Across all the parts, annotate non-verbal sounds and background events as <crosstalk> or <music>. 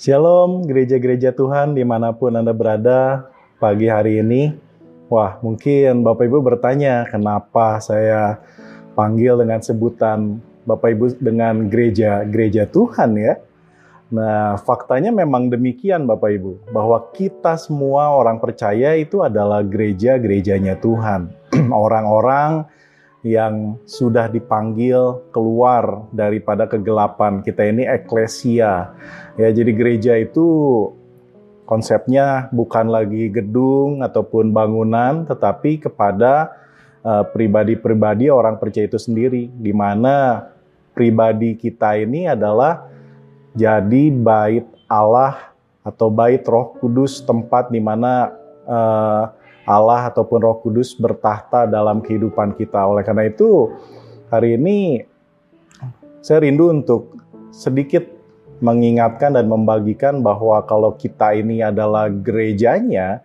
Shalom gereja-gereja Tuhan di mana pun Anda berada pagi hari ini. Wah mungkin Bapak Ibu bertanya kenapa saya panggil dengan sebutan Bapak Ibu dengan gereja-gereja Tuhan ya. Nah faktanya memang demikian Bapak Ibu. Bahwa kita semua orang percaya itu adalah gereja-gerejanya Tuhan. <clears throat> Orang-orang yang sudah dipanggil keluar daripada kegelapan. Kita ini eklesia. Ya, jadi gereja itu konsepnya bukan lagi gedung ataupun bangunan, tetapi kepada uh, pribadi-pribadi orang percaya itu sendiri, di mana pribadi kita ini adalah jadi bait Allah atau bait Roh Kudus, tempat di mana uh, Allah ataupun Roh Kudus bertahta dalam kehidupan kita. Oleh karena itu, hari ini saya rindu untuk sedikit mengingatkan dan membagikan bahwa kalau kita ini adalah gerejanya,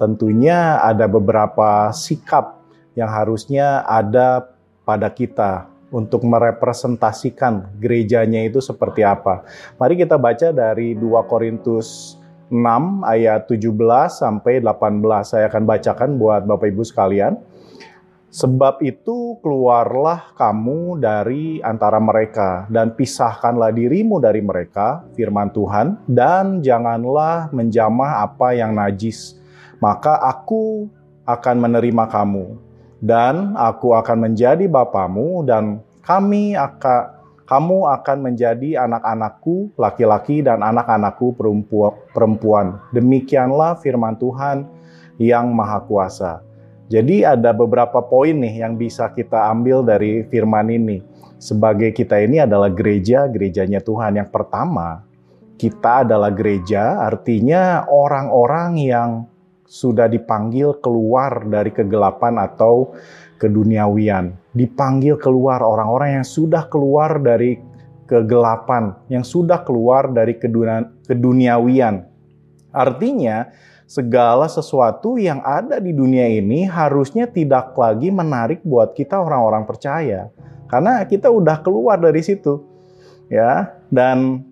tentunya ada beberapa sikap yang harusnya ada pada kita untuk merepresentasikan gerejanya itu seperti apa. Mari kita baca dari 2 Korintus 6 ayat 17 sampai 18. Saya akan bacakan buat Bapak Ibu sekalian. Sebab itu keluarlah kamu dari antara mereka dan pisahkanlah dirimu dari mereka, firman Tuhan, dan janganlah menjamah apa yang najis. Maka aku akan menerima kamu, dan aku akan menjadi bapamu, dan kami akan kamu akan menjadi anak-anakku laki-laki dan anak-anakku perempuan. Demikianlah firman Tuhan yang Maha Kuasa. Jadi ada beberapa poin nih yang bisa kita ambil dari firman ini. Sebagai kita ini adalah gereja, gerejanya Tuhan. Yang pertama, kita adalah gereja, artinya orang-orang yang sudah dipanggil keluar dari kegelapan atau keduniawian. Dipanggil keluar orang-orang yang sudah keluar dari kegelapan, yang sudah keluar dari keduniawian. Artinya, segala sesuatu yang ada di dunia ini harusnya tidak lagi menarik buat kita orang-orang percaya. Karena kita udah keluar dari situ. Ya, dan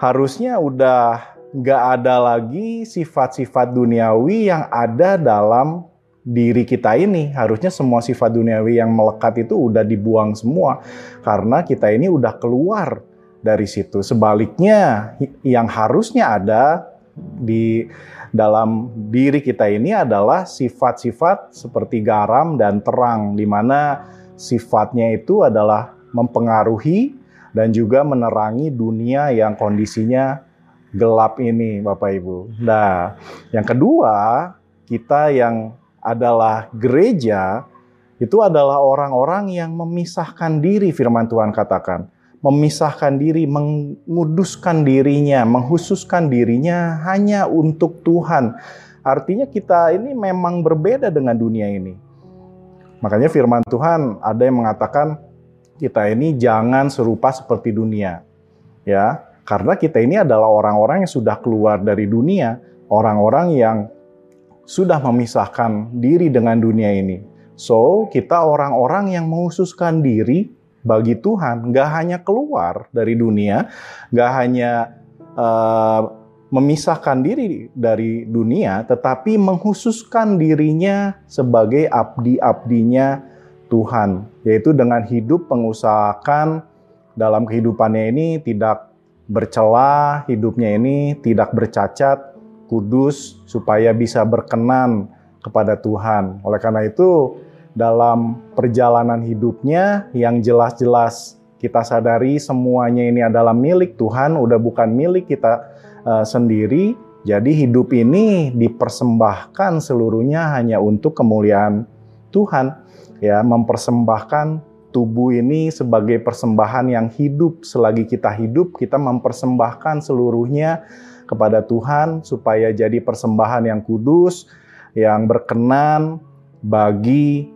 harusnya udah nggak ada lagi sifat-sifat duniawi yang ada dalam diri kita ini harusnya semua sifat duniawi yang melekat itu udah dibuang semua karena kita ini udah keluar dari situ. Sebaliknya yang harusnya ada di dalam diri kita ini adalah sifat-sifat seperti garam dan terang di mana sifatnya itu adalah mempengaruhi dan juga menerangi dunia yang kondisinya gelap ini Bapak Ibu. Nah, yang kedua, kita yang adalah gereja, itu adalah orang-orang yang memisahkan diri firman Tuhan katakan. Memisahkan diri, menguduskan dirinya, menghususkan dirinya hanya untuk Tuhan. Artinya kita ini memang berbeda dengan dunia ini. Makanya firman Tuhan ada yang mengatakan kita ini jangan serupa seperti dunia. Ya, karena kita ini adalah orang-orang yang sudah keluar dari dunia, orang-orang yang sudah memisahkan diri dengan dunia ini. So, kita orang-orang yang menghususkan diri bagi Tuhan, nggak hanya keluar dari dunia, nggak hanya uh, memisahkan diri dari dunia, tetapi menghususkan dirinya sebagai abdi-abdinya Tuhan, yaitu dengan hidup pengusahakan dalam kehidupannya ini tidak bercela, hidupnya ini tidak bercacat, kudus supaya bisa berkenan kepada Tuhan. Oleh karena itu, dalam perjalanan hidupnya yang jelas-jelas kita sadari semuanya ini adalah milik Tuhan, udah bukan milik kita uh, sendiri. Jadi hidup ini dipersembahkan seluruhnya hanya untuk kemuliaan Tuhan. Ya, mempersembahkan tubuh ini sebagai persembahan yang hidup selagi kita hidup, kita mempersembahkan seluruhnya kepada Tuhan supaya jadi persembahan yang kudus, yang berkenan bagi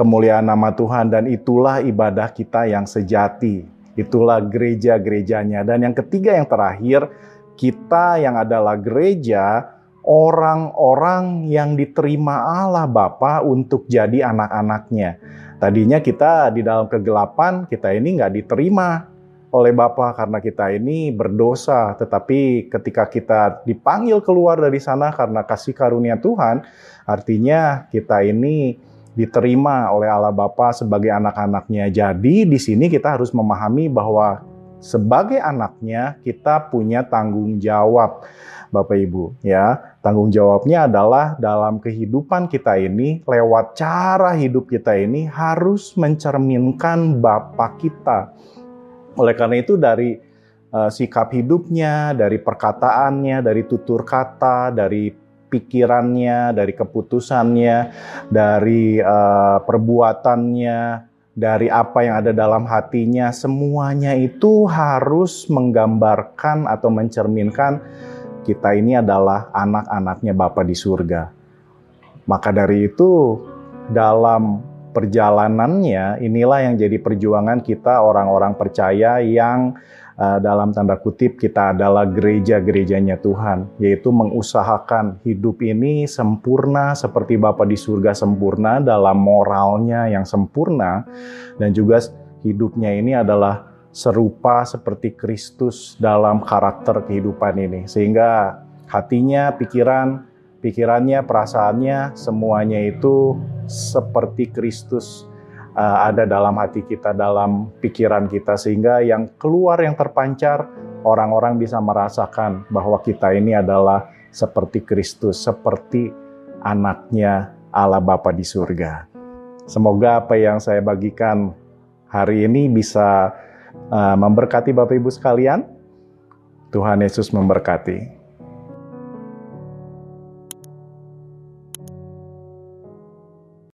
kemuliaan nama Tuhan dan itulah ibadah kita yang sejati. Itulah gereja-gerejanya. Dan yang ketiga yang terakhir, kita yang adalah gereja, orang-orang yang diterima Allah Bapa untuk jadi anak-anaknya. Tadinya kita di dalam kegelapan, kita ini nggak diterima oleh Bapa karena kita ini berdosa, tetapi ketika kita dipanggil keluar dari sana karena kasih karunia Tuhan, artinya kita ini diterima oleh Allah Bapa sebagai anak-anaknya. Jadi di sini kita harus memahami bahwa sebagai anaknya kita punya tanggung jawab. Bapak Ibu, ya. Tanggung jawabnya adalah dalam kehidupan kita ini lewat cara hidup kita ini harus mencerminkan Bapa kita. Oleh karena itu dari uh, sikap hidupnya, dari perkataannya, dari tutur kata, dari pikirannya, dari keputusannya, dari uh, perbuatannya, dari apa yang ada dalam hatinya, semuanya itu harus menggambarkan atau mencerminkan kita ini adalah anak-anaknya Bapa di surga. Maka dari itu, dalam perjalanannya inilah yang jadi perjuangan kita orang-orang percaya yang uh, dalam tanda kutip kita adalah gereja-gerejanya Tuhan yaitu mengusahakan hidup ini sempurna seperti Bapa di surga sempurna dalam moralnya yang sempurna dan juga hidupnya ini adalah serupa seperti Kristus dalam karakter kehidupan ini sehingga hatinya, pikiran, pikirannya, perasaannya semuanya itu seperti Kristus uh, ada dalam hati kita, dalam pikiran kita, sehingga yang keluar, yang terpancar, orang-orang bisa merasakan bahwa kita ini adalah seperti Kristus, seperti anaknya Allah Bapa di surga. Semoga apa yang saya bagikan hari ini bisa memberkati Bapak Ibu sekalian. Tuhan Yesus memberkati.